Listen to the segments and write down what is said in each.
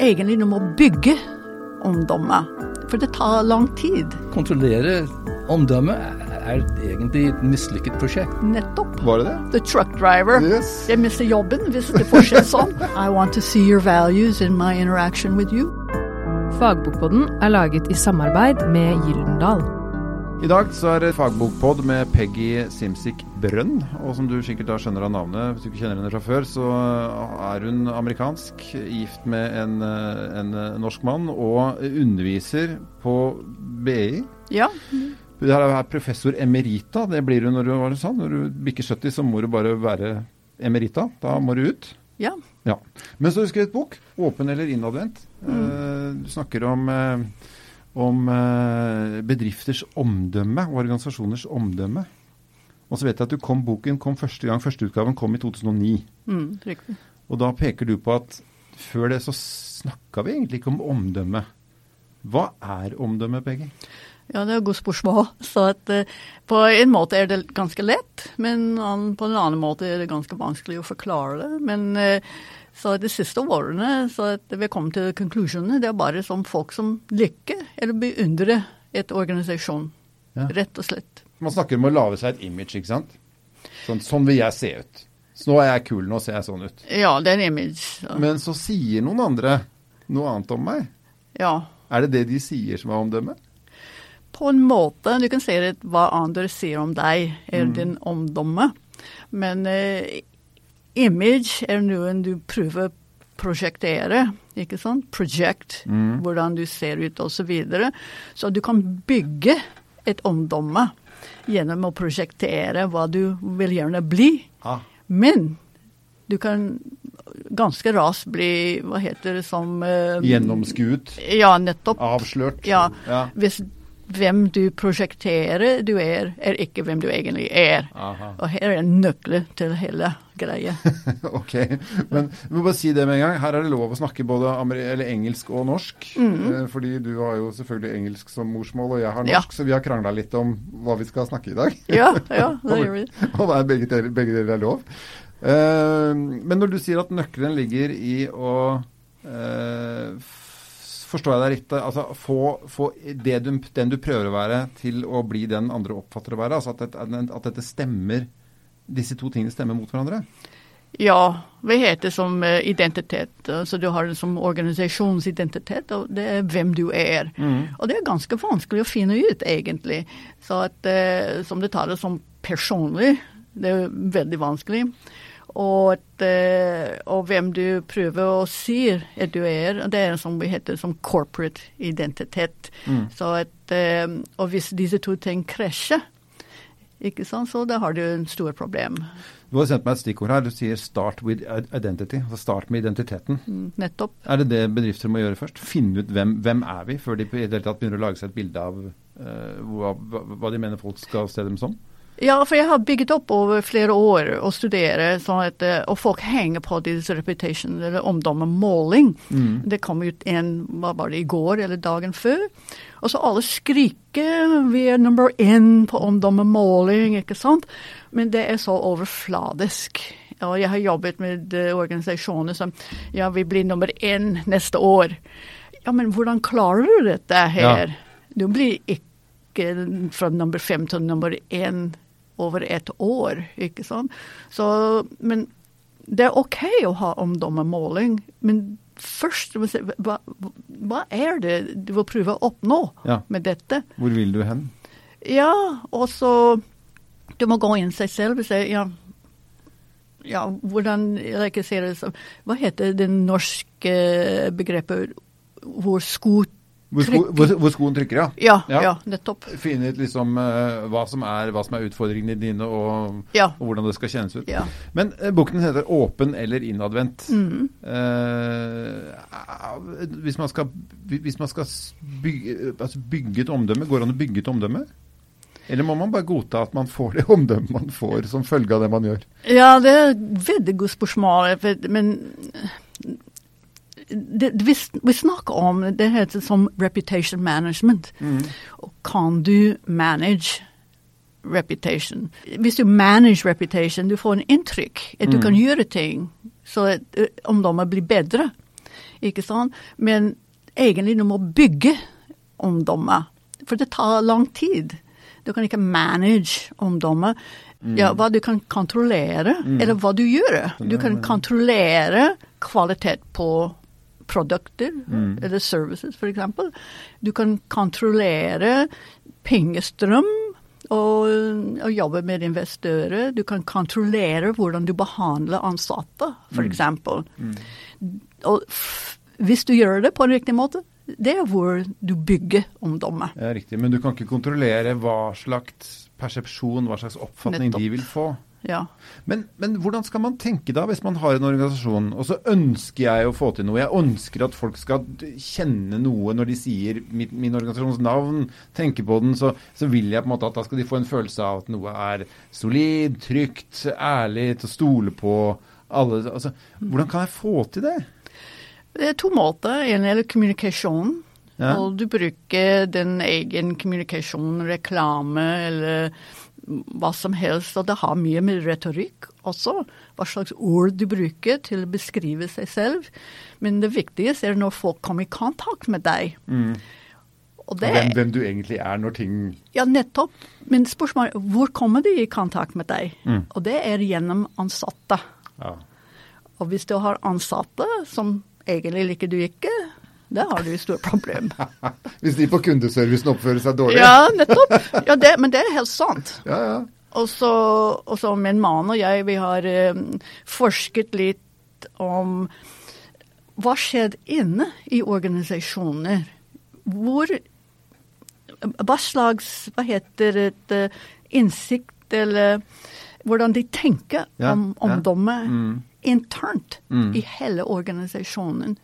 egentlig du må bygge omdømme. For det tar lang tid. Kontrollere omdømmet er egentlig et mislykket prosjekt. Nettopp. Var det det? The truck driver. Yes. Jeg mister jobben hvis det fortsetter sånn. I want to see your values in my interaction with you. Fagbokboden er laget i samarbeid med Gyldendal. I dag så er det fagbokpod med Peggy Simsik Brønn. Og som du sikkert da skjønner av navnet, hvis du ikke kjenner henne fra før, så er hun amerikansk, gift med en, en norsk mann og underviser på BI. Ja. Det her er professor emerita. Det blir hun når du, var sa, når du bikker 70, så må du bare være emerita. Da må du ut. Ja. Ja. Men så har du skrevet bok. 'Åpen eller innadvendt'. Mm. Du snakker om, eh, om eh, bedrifters omdømme og organisasjoners omdømme. Og så vet jeg at du kom, boken kom første gang, førsteutgaven kom i 2009. Mm, riktig. Og da peker du på at før det så snakka vi egentlig ikke om omdømme. Hva er omdømme, Peggy? Ja, det er et godt spørsmål. Så at, eh, på en måte er det ganske lett, men på en annen måte er det ganske vanskelig å forklare det. Men eh, så de siste årene så at vi kom til konklusjonene. Det er bare som folk som liker eller beundrer et organisasjon. Ja. Rett og slett. Man snakker om å lage seg et image, ikke sant? Sånn, sånn vil jeg se ut. Så nå er jeg kul, nå ser jeg sånn ut. Ja, det er en image. Så. Men så sier noen andre noe annet om meg. Ja. Er det det de sier som er omdømmet? På en måte. Du kan si hva andre sier om deg, er din omdømme. Men eh, image er noe du prøver å prosjektere. Ikke sant? Project. Hvordan du ser ut osv. Så, videre. så du kan bygge et omdømme gjennom å prosjektere hva du vil gjerne bli. Ah. Men du kan ganske raskt bli Hva heter det som eh, Gjennomskuet, Ja, nettopp. avslørt. Ja, Ja. hvis hvem du prosjekterer du er, er ikke hvem du egentlig er. Aha. Og her er nøkkelen til hele greia. ok, men vi må bare si det med en gang. Her er det lov å snakke både eller engelsk og norsk. eh, fordi du har jo selvfølgelig engelsk som morsmål, og jeg har norsk, Ja. så vi har krangla litt om hva vi skal snakke i dag. Ja, ja, det gjør vi. og det er begge deler, begge deler er lov. Uh, men når du sier at nøkkelen ligger i å f- Forstår jeg deg riktig? Altså få, få det du, den du prøver å være, til å bli den andre oppfatter å være? Altså at, dette, at dette stemmer Disse to tingene stemmer mot hverandre? Ja, vi heter som eh, identitet. Så du har det som organisasjonsidentitet, og det er hvem du er. Og det er ganske vanskelig å finne ut, egentlig. Så at, eh, som du tar det som personlig, det er veldig vanskelig. Og, at, eh, og hvem du prøver å si at du er, det er som vi heter som corporate identitet. Så at, eh, og hvis disse to ting krasjer, ikke sant, så da har du en stor problem. Du har sendt meg et stikkord her. Du sier 'start with identity'. Altså start med identiteten. Mm, Nettopp. Er det det bedrifter må gjøre først? Finne ut hvem, hvem er vi, før de i det hele tatt begynner å lage seg et bilde av uh, hva- hva de mener folk skal se dem som? Ja, for jeg har bygget opp over flere år å studere, sånn at, eh, og folk henger på deres reputation, eller omdømmemåling. Det kom ut en, hva var det, i går eller dagen før. Og så alle skriker vi er number én på omdømmemåling, ikke sant. Men det er så overfladisk. Og jeg har jobbet med eh, organisasjoner som ja, vi blir nummer én neste år. Ja, men hvordan klarer du dette her? Du blir ikke fra nummer fem til nummer én over et år, ikke sant. Så, men det er OK å ha omdømmemåling, men først må se, hva, hva er det du vil prøve å oppnå Ja. med dette? Hvor vil du hen? Ja, og så du må gå inn seg selv og si ja, ja hvordan som, Hva heter det norske begrepet hvor sko Hvor, sko, hvor, hvor skoen trykker, ja. Ja, Ja. ja, nettopp. Finne ut liksom uh, hva, som er, hva som er utfordringene dine, og, Ja. og hvordan det skal kjennes ut. Men uh, boken heter 'Åpen eller innadvendt'. Mm. Uh, hvis man skal, hvis man skal bygge, altså bygge et omdømme, går det an å bygge et omdømme? Eller må man bare godta at man får det omdømmet man får som følge av det man gjør? Ja, det er et veldig godt spørsmål. Men det, vi, vi snakker om det heter som reputation management. Og kan du manage reputation? Hvis du manage reputation, du får en inntrykk at du kan gjøre ting så at omdømmet blir bedre. Ikke sant? Men egentlig du må bygge omdømme. For det tar lang tid. Du kan ikke manage omdømme. Ja, hva du kan kontrollere, eller hva du gjør. Du kan kontrollere kvalitet på produkter eller services, f.eks. Du kan kontrollere pengestrøm og, og jobbe med investorer. Du kan kontrollere hvordan du behandler ansatte, f.eks. Og f- hvis du gjør det på en riktig måte, det er hvor du bygger ungdommen. Ja, riktig. Men du kan ikke kontrollere hva slags persepsjon, hva slags oppfatning Nettopp. de vil få. Ja. Men, men hvordan skal man tenke da, hvis man har en organisasjon, og så ønsker jeg å få til noe? Jeg ønsker at folk skal kjenne noe når de sier min, min organisasjons navn, tenker på den, så, så vil jeg på en måte at da skal de få en følelse av at noe er solid, trygt, ærlig, til å stole på. Alle, altså, hvordan kan jeg få til det? Det er to måter. En er kommunikasjon. Ja. Og du bruker den egen kommunikasjon, reklame eller hva som helst. Og det har mye med retorikk også. Hva slags ord du bruker til å beskrive seg selv. Men det viktigste er når folk kommer i kontakt med deg. Og det, Hvem, hvem du egentlig er når ting ja, nettopp. Men spørsmålet er hvor kommer de i kontakt med deg? Mm. Og det er gjennom ansatte. ja. Og hvis du har ansatte som egentlig liker du ikke, da har du et stort problem. Hvis de på kundeservicen oppfører seg dårlig? Ja, nettopp. Ja, det, men det er helt sant. ja. ja. Og så, min mann og jeg, vi har eh, forsket litt om hva skjedde inne i organisasjoner. Hvor Hva slags Hva heter det eh, Innsikt eller hvordan de tenker Ja, om ja. Mm. internt Mm. i hele organisasjonen.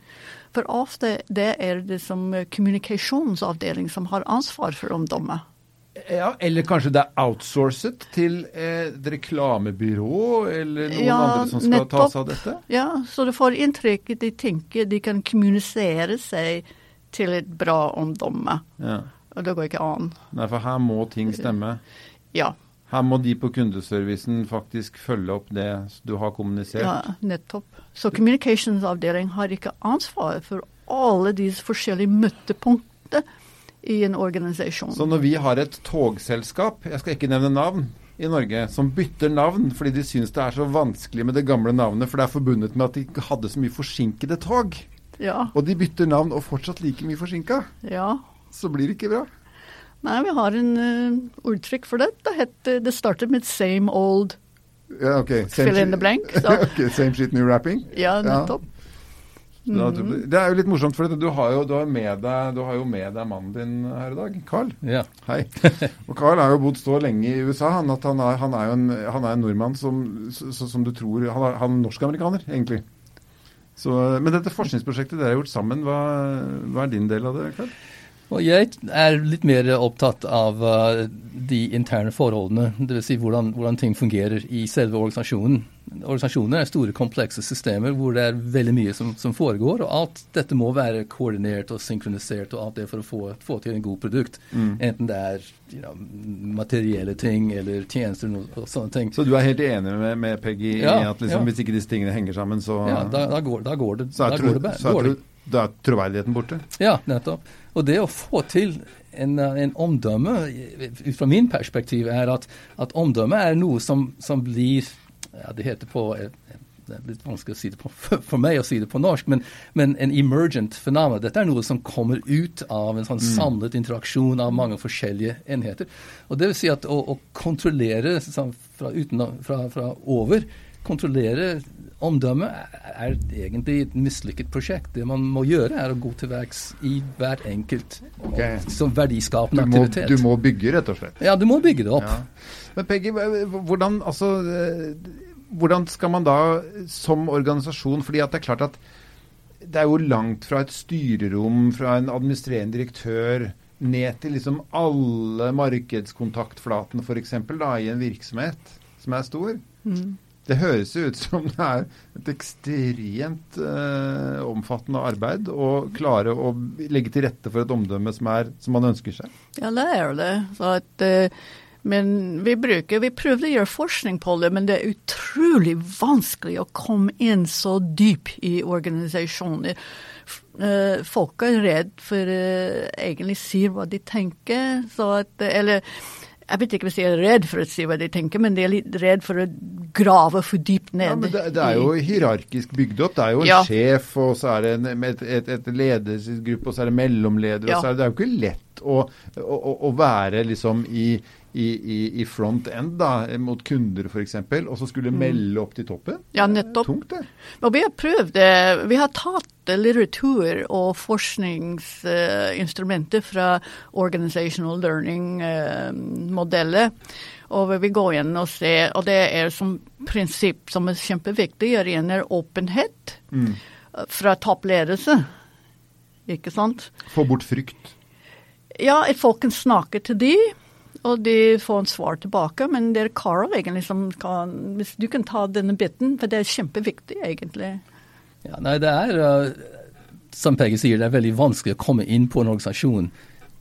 For ofte det er det som kommunikasjonsavdeling som har ansvar for omdømme. Ja, Eller kanskje det er outsourcet til et reklamebyrå eller noen Ja, andre som skal ta seg av dette? Ja, så du får inntrykk at de tenker de kan kommunisere seg til et bra omdømme. Ja. Og det går ikke an. Nei, for her må ting stemme. Ja, Her må de på kundeservicen faktisk følge opp det du har kommunisert. ja nettopp. Så kommunikasjonsavdeling har ikke ansvar for alle disse forskjellige møtepunktene i en organisasjon. Så når vi har et togselskap, jeg skal ikke nevne navn, i Norge, som bytter navn fordi de syns det er så vanskelig med det gamle navnet, for det er forbundet med at de ikke hadde så mye forsinkede tog, Ja, og de bytter navn og fortsatt like mye forsinka, ja. så blir det ikke bra. Nei, vi har en uh, ordtrykk for det. Det, heter, det starter med 'same old'. Ja, ok. Same Fill in the blank, så. Ok, Same shit, new rapping. Ja, nettopp. Da- Mhm. Det er jo litt morsomt, for du har jo, du har med deg, du har jo med deg mannen din her i dag, Carl. Ja. Hei. Og Carl har jo bodd så lenge i USA han, at han er, han er jo en, han er en nordmann som, som, som du tror Han er, han er norsk-amerikaner, egentlig. Så, men dette forskningsprosjektet dere har gjort sammen, hva, hva er din del av det, Carl? Og jeg er litt mer opptatt av uh, de interne forholdene, dvs. Si hvordan, hvordan ting fungerer i selve organisasjonen. Organisasjoner er store, komplekse systemer hvor det er veldig mye som, som foregår, og alt dette må være koordinert og synkronisert og alt det for å få, få til en god produkt. Enten det er you know, materielle ting eller tjenester og, og sånne ting. Så du er helt enig med, med Peggy Ja, i at liksom, ja. hvis ikke disse tingene henger sammen, så, Ja, da, da, går, da går det, så, er, tro, går det, så er, går det. Da er troverdigheten borte? Ja, nettopp. Og det å få til en, en omdømme, ut fra min perspektiv, er at, at omdømme er noe som, som blir ja, Det heter på eh, det er litt vanskelig å si det på, for meg å si det på norsk, men, men en emergent fenomen. Dette er noe som kommer ut av en sånn samlet interaksjon av mange forskjellige enheter. Og det vil si at å, å kontrollere sånn, fra, uten, fra, fra over kontrollere omdømme er egentlig et mislykket prosjekt. Det man må gjøre, er å gå til verks i hver enkelt okay. som Du verdiskapende må, aktivitet. du må bygge, rett og slett. Ja, du må bygge det opp. Ja. Men Peggy, hvordan, altså, eh, hvordan skal man da som organisasjon fordi at det er klart at det er jo langt fra et styrerom, fra en administrerende direktør, ned til liksom alle markedskontaktflatene f.eks. i en virksomhet som er stor. Mm. Det høres jo ut som det er et ekstremt eh, omfattende arbeid å klare å legge til rette for et omdømme som, er, som man ønsker seg. Ja, det er det. At, eh, Men vi bruker, vi prøvde å gjøre forskning på det, men det er utrolig vanskelig å komme inn så dyp i organisasjoner. Eh, folk er redd for å egentlig si hva de tenker. Så at, eller jeg vet ikke hvis de er redd for å si hva de tenker, men de er litt redd for å grave for dypt ned. Ja, men det, det er jo hierarkisk bygd opp. Det er jo en Ja. sjef, og så er det en, et, et, et ledelsesgruppe, og så er det mellomledere. Ja. og så er det, det er jo ikke lett å, å, å- være liksom i, i, i, i front end da, mot kunder f.eks., og så skulle melde opp til toppen. Mm. Ja, nettopp. Tungt, det. Og vi har prøvd det. Vi har tatt eh, litteratur og forskningsinstrumenter fra organizational learning-modeller. og vi går igjen og ser, og det er som prinsipp som er kjempeviktig, er igjen er åpenhet Mm. eh, fra toppledelse. Ikke sant? Få bort frykt. Ja, at folk snakker til de, og de får en svar tilbake. Men det er Carl egentlig som kan Hvis du kan ta denne biten, for det er kjempeviktig, egentlig. Ja, nei, det er, uh, som Peggy sier, det er veldig vanskelig å komme inn på en organisasjon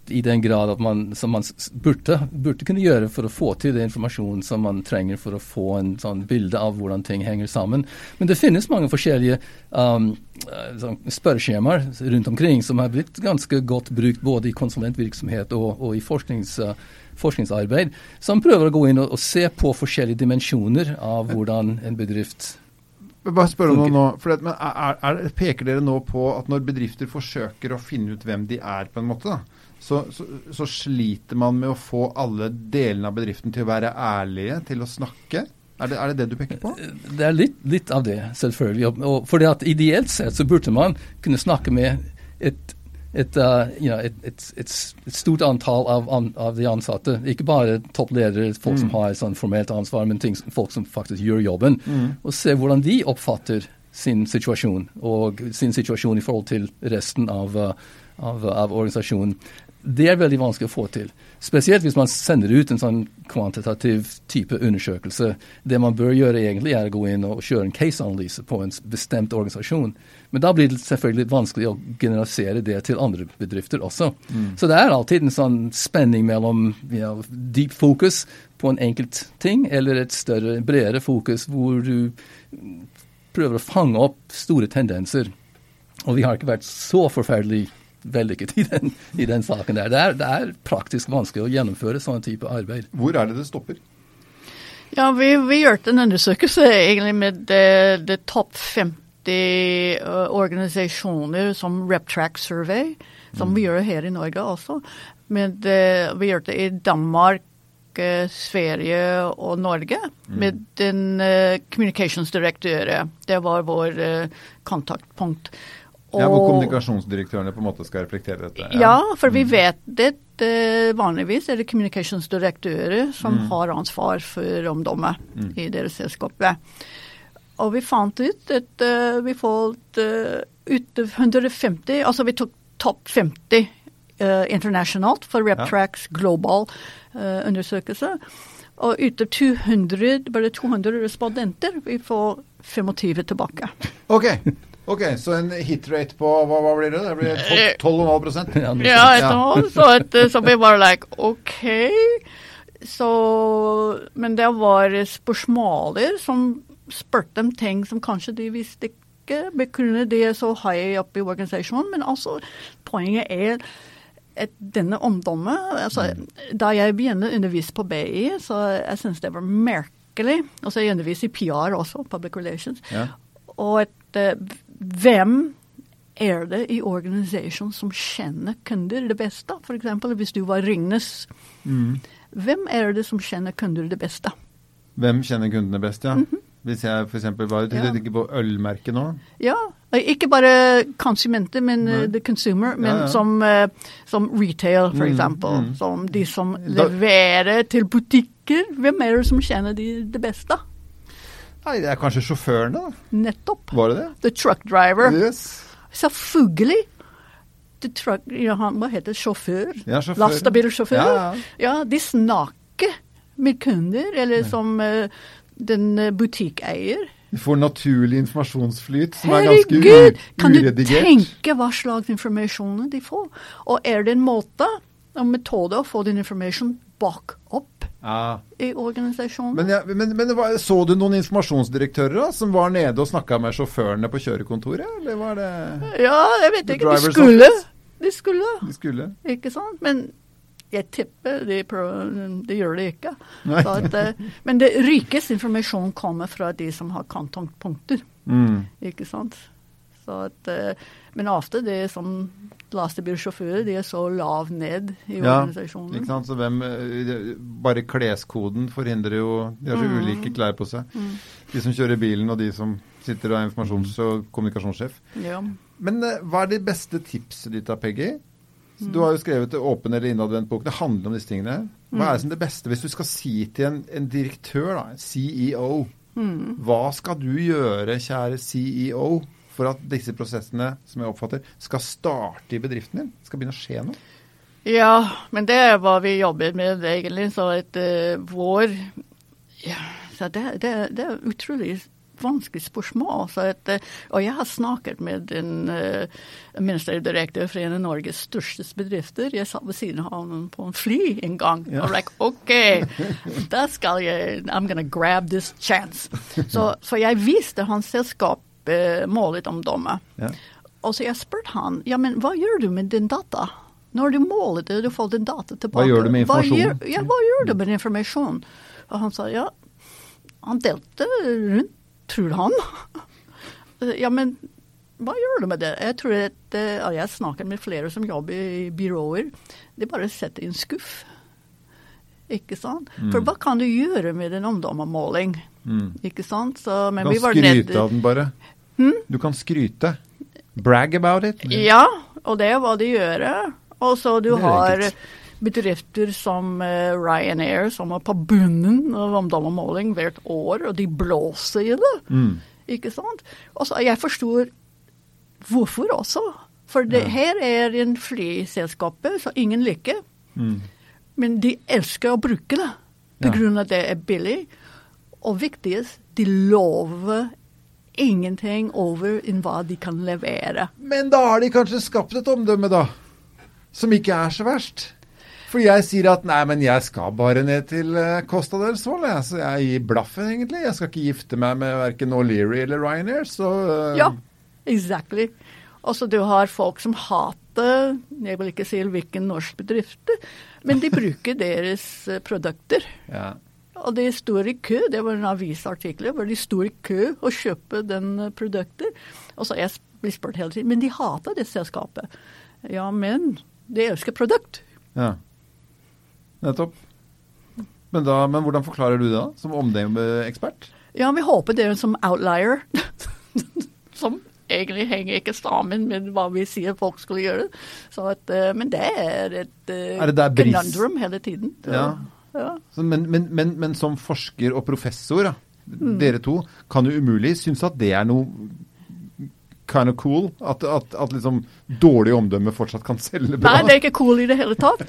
i den grad at man, som man burde, burde kunne gjøre for å få til den informasjonen som man trenger for å få en sånn bilde av hvordan ting henger sammen. Men det finnes mange forskjellige um, eh, sånn spørreskjemaer rundt omkring som har blitt ganske godt brukt både i konsulentvirksomhet og, og i forsknings, uh, forskningsarbeid, som prøver å gå inn og, og se på forskjellige dimensjoner av hvordan en bedrift Bare spør om noe nå. For det, men er, er, peker dere nå på at når bedrifter forsøker å finne ut hvem de er, på en måte, da, så, så, så sliter man med å få alle delene av bedriften til å være ærlige, til å snakke? Er det er det, det du peker på? Det er litt, litt av det, selvfølgelig. Og, fordi at Ideelt sett så burde man kunne snakke med et, et, uh, you know, et, et, et, stort antall av, av de ansatte. Ikke bare toppledere, folk som har sånn formelt ansvar, men ting, folk som faktisk gjør jobben. Og se hvordan de oppfatter sin situasjon, og sin situasjon i forhold til resten av, uh, av, av organisasjonen. Det er veldig vanskelig å få til. Spesielt hvis man sender ut en sånn kvantitativ type undersøkelse. Det man bør gjøre egentlig er å gå inn og kjøre en case-analyse på en bestemt organisasjon. Men da blir det selvfølgelig vanskelig å generalisere det til andre bedrifter også. Så det er alltid en sånn spenning mellom you know, deep fokus på en enkelt ting, eller et større, bredere fokus hvor du prøver å fange opp store tendenser. Og vi har ikke vært så forferdelig vellykket i den, i den saken der. Det er, det er praktisk vanskelig å gjennomføre sånn type arbeid. Hvor er det det stopper? Ja, vi, vi gjorde en undersøkelse egentlig med det, det topp 50 uh, organisasjoner som RepTrack Survey, som vi gjør her i Norge også. Men det, vi gjør det i Danmark, eh, Sverige og Norge med den uh, kommunikasjonsdirektøren. Det var vår uh, kontaktpunkt. Ja, hvor kommunikasjonsdirektørene på en måte skal reflektere dette? ja, for vi vet det. eh, Vanligvis er det kommunikasjonsdirektører som har ansvar for omdømmet i deres selskap. Og vi fant ut at uh, vi fått uh, ut 150 Altså vi tok topp 50 uh, internasjonalt for RepTracks global eh, undersøkelse. Og ut av 200, bare 200 respondenter, vi får 25 tilbake. Ok, ok, så en hitrate på hva, hva blir det? Det blir 12,5 Ja, noe Ja, et år. Så, et, så vi var like OK. Så Men det var spørsmåler som spurte om ting som kanskje de visste ikke. Begrunnet de er så high up i organisasjonen. Men altså, poenget er at denne omdommet altså, Da jeg begynte å undervise på BI, så jeg syns det var merkelig. Altså, jeg underviser i PR også, Public Relations. Ja. Og at eh, hvem er det i organisasjonen som kjenner kunder det beste? F.eks. hvis du var Ringnes. Hvem er det som kjenner kunder det beste? Hvem kjenner kundene best, ja? Hvis jeg f.eks. var Du Ja. tenker på ølmerket nå? Ja, ikke bare konsumenter, men Nei. eh, the consumer, men Ja, ja. Som, eh, som retail, for Mm, mm. Som de som leverer til butikker. Hvem er det som kjenner de det beste? Nei, det er kanskje sjåførene, da. Nettopp. Var det det? The truck driver. Yes. Selvfølgelig. The truck, ja, han, hva heter det? Sjåfør? Ja, sjåfør. Lastebilsjåfør. Ja, ja. Ja, de snakker med kunder, eller som uh, den eh, butikkeier. Vi får naturlig informasjonsflyt som er ganske Herregud! Kan du uredigert. tenke hva slags informasjon de får? Og er det en måte, en metode, å få den informasjonen bak opp? Ja. i organisasjonen. Men, ja, men, men var, så du noen informasjonsdirektører da, som var nede og snakka med sjåførene på kjørekontoret, eller var det ja, jeg vet ikke. De skulle. De skulle, de skulle? ikke sant. Men jeg tipper de, de gjør det ikke. Så at, eh, men det rikeste informasjon kommer fra de som har kantongpunkter. Mm. Ikke sant? Så at, eh, men ofte det som lastebilsjåfører, de er så lav ned i Ja, organisasjonen. Ikke sant? Så hvem, eh, bare kleskoden forhindrer jo De har så Mm. ulike klær på seg. Mm. De som kjører bilen, og de som sitter og er informasjons- og kommunikasjonssjef. Ja. Men eh, hva er de beste tipset ditt da, Peggy? Så Mm. Du har jo skrevet åpen eller innadvendt bok. Det handler om disse tingene. Hva Mm. er det som det beste hvis du skal si til en, en direktør, da, en CEO, Mm. hva skal du gjøre, kjære CEO, for at disse prosessene, som jeg oppfatter, skal starte i bedriften din? Skal begynne å skje noe? Ja, men det er hva vi jobber med egentlig. Så at uh, vår ja, så det, det, det er utrolig vanskelig spørsmål. Så at, eh, og jeg har snakket med en uh, ministerdirektør direktør for en av Norges største bedrifter. Jeg satt ved siden av ham på en fly en gang. Ja. Og like, OK, da skal jeg I'm gonna grab this chance. Så, så jeg viste hans selskap målet om dommer. Ja. Og så jeg spurte han, ja, men hva gjør du med din data? Når du måler det, du får din data tilbake. Hva gjør du med Hva informasjonen? gjør, ja, hva gjør du med informasjon? Og han sa, ja, han delte rundt, tror han. ja, men hva gjør du med det? Jeg tror at, eh, ja, jeg snakker med flere som jobber i byråer. De bare setter i en skuff. Ikke sant? For hva kan du gjøre med en omdømmemåling? Mm. Ikke sant? Så, men Du vi kan var skryte av den bare. Hm? Du kan skryte. Brag about it. Ja, og det er hva de gjør. Og så du har bedrifter som uh, Ryanair, som er på bunnen av omdømmemåling hvert år, og de blåser i det. Mm. Ikke sant? Og så Jeg forstår hvorfor også. For det, Ja. her er en flyselskapet som ingen liker, Mm. men de elsker å bruke det Ja. på grunn av det er billig. Og viktigst, de lover ingenting over enn hva de kan levere. Men da har de kanskje skapt et omdømme, da. Som ikke er så verst. For jeg sier at nei, men jeg skal bare ned til eh, Costa del Sol, jeg. Så jeg gir blaffen, egentlig. Jeg skal ikke gifte meg med verken O'Leary eller Ryanair, så uh... Ja, exactly. Og så du har folk som hater, jeg vil ikke si hvilken norsk bedrift, men de bruker deres eh, produkter. ja. Og de står i kø, det var en avisartikkel hvor de sto i kø og kjøpte den eh, produkter. Og så jeg blir spurt hele tiden, men de hater det selskapet. Ja, men de elsker produkt. ja. Nettopp. Men, da, men hvordan forklarer du det, da? Som omdømmeekspert? Ja, vi håper det er en som outlier, som egentlig henger ikke sammen med hva vi sier folk skulle gjøre. Så at, eh, men det er et eh, Er det der bris- conundrum hele tiden. Ja. Ja. Men, men, men, men som forsker og professor, Mm. dere to, kan jo umulig synes at det er noe kind of cool? At, at, at liksom dårlig omdømme fortsatt kan selge bra? Nei, det er ikke cool i det hele tatt.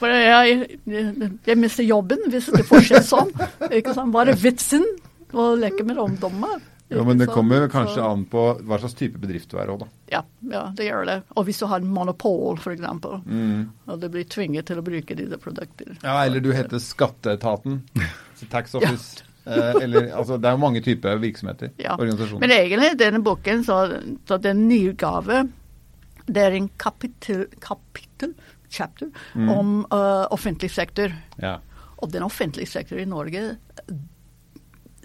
For jeg, jeg, mister jobben hvis det fortsetter sånn. Ikke sant? Er vitsen å leke med omdømme? Jo, men det kommer kanskje an på hva slags type bedrift du er òg, da. Ja, ja, det gjør det. Og hvis du har en monopol, f.eks., Mm. og du blir tvinget til å bruke disse produkter. Ja, eller du heter Skatteetaten. Tax Office. ja. eller, altså, det er jo mange typer virksomheter. Ja. Organisasjoner. Men egentlig, denne boken, så, så den nyutgave, det er en kapittel, kapittel chapter, Mm. om uh, offentlig sektor. ja. Og den offentlige sektor i Norge,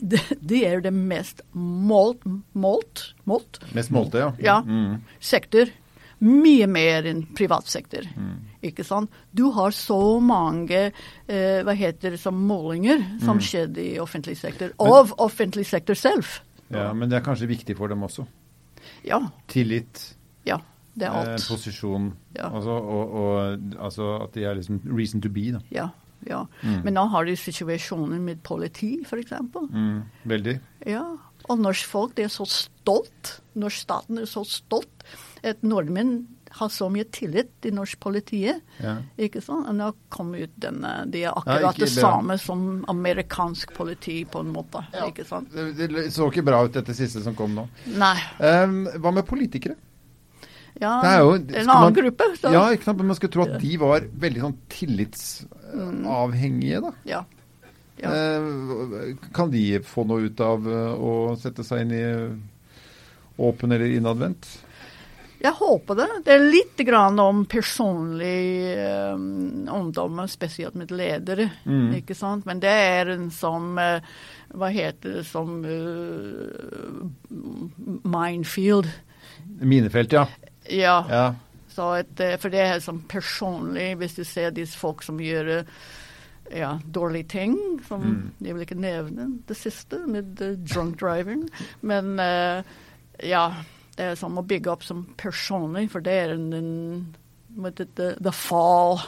det, det er det mest målt, målt, målt Mest målte, ja. Ja. Mm. sektor. Mye mer enn privat sektor. Mm. Ikke sant? Du har så mange eh, hva heter det, som målinger som Mm. skjedde i offentlig sektor, av offentlig sektor selv. ja, men det er kanskje viktig for dem også. Ja, Tillit, ja. Det er eh, alt. posisjon, Ja. altså, og, og altså at de er liksom reason to be, da. Ja, ja. Mm. Men nå har de situasjoner med politi, f.eks. Mm, veldig. Ja. Og norsk folk er så stolt. Norsk staten er så stolt at nordmenn har så mye tillit til norsk politiet. Ja. Ikke sant? Og nå kom ut denne De er Ja, akkurat ikke det samme som amerikansk politi, på en måte. Ja. Ikke sant? Det, det så ikke bra ut, dette siste som kom nå. Nei. Um, hva med politikere? Ja, jo- en annen man- gruppe. Så. Ja, ikke sant? Men man skulle tro at de var veldig sånn tillitsavhengige, da. Ja. Ja. Eh, kan de få noe ut av eh, å sette seg inn i åpen eller innadvendt? Jeg håper det. Det er litt grann om personlig um, omdømme, spesielt med ledere. Mm. ikke sant? Men det er en som uh, Hva heter det som uh, Minefield. Minefelt, ja. Ja. ja. Så et, uh, for det er sånn personlig, hvis du ser disse folk som gjør uh, ja, dårlige ting, som Mm. Jeg vil ikke nevne det siste, med uh, drunk driving. Men uh, ja. Det er som å bygge opp som personlig, for det er en, en what the, the, the fall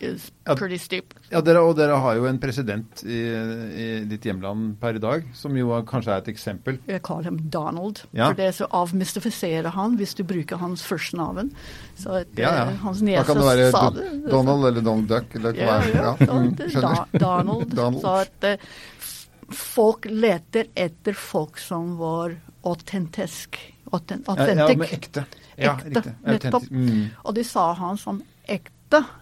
is pretty steep. Ja, dere, og dere har jo en president i, i ditt hjemland per i dag, som jo kanskje er et eksempel. Jeg kaller ham Donald, Ja. for det er så avmystifiserer han hvis du bruker hans første navn. Så at, Ja, ja. eh, det. Da kan det være det. Donald eller Donald Duck. Eller hva Ja, det? ja. Mm, at, skjønner. Da, Donald. Donald. Så at eh, folk leter etter folk som var autentisk. Autent, Ja, ja, men ekte. Ja, Ekte, nettopp. Mm. Og de sa han som ekte,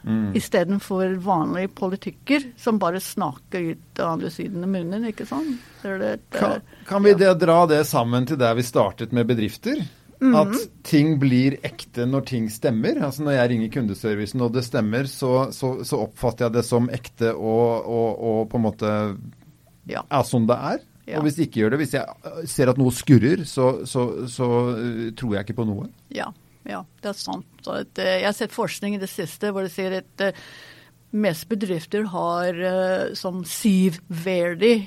Mm. istedenfor vanlige politikker som bare snakker ut av andre siden av munnen, ikke sant? Så det, det, Kan, kan vi det, dra det sammen til der vi startet med bedrifter? Mhm. At ting blir ekte når ting stemmer. Altså Når jeg ringer kundeservicen og det stemmer, så, så, så oppfatter jeg det som ekte og, og, og på en måte ja. er som det er. Ja. Og hvis de ikke gjør det, hvis jeg øh, ser at noe skurrer, så, så, så øh, tror jeg ikke på noe. Ja, ja, det er sant. Eh, jeg har sett forskning i det siste hvor det sier at mest bedrifter har som Siv Verdi,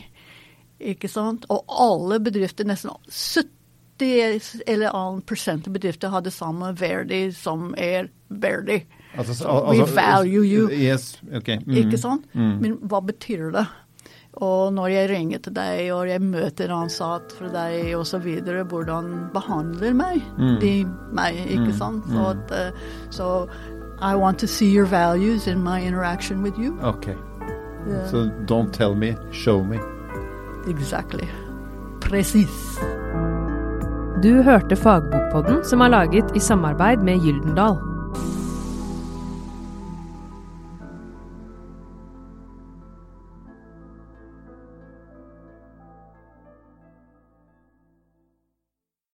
ikke sant? Og alle bedrifter, nesten 70 eller annen prosent av bedrifter har det samme Verdi som er Verdi. Altså, altså, we value you. Yes, ok. Mm. Ikke sant? Men hva betyr det? Og når jeg ringer til deg, og jeg møter ansatt fra deg osv., hvordan behandler meg, de meg, ikke sant? Så, at, eh, så I want to see your values in my interaction with you. Ok. Yeah. Så don't tell me, show me. Exactly. Presis. Du hørte Fagbokpodden som er laget i samarbeid med Gyldendal.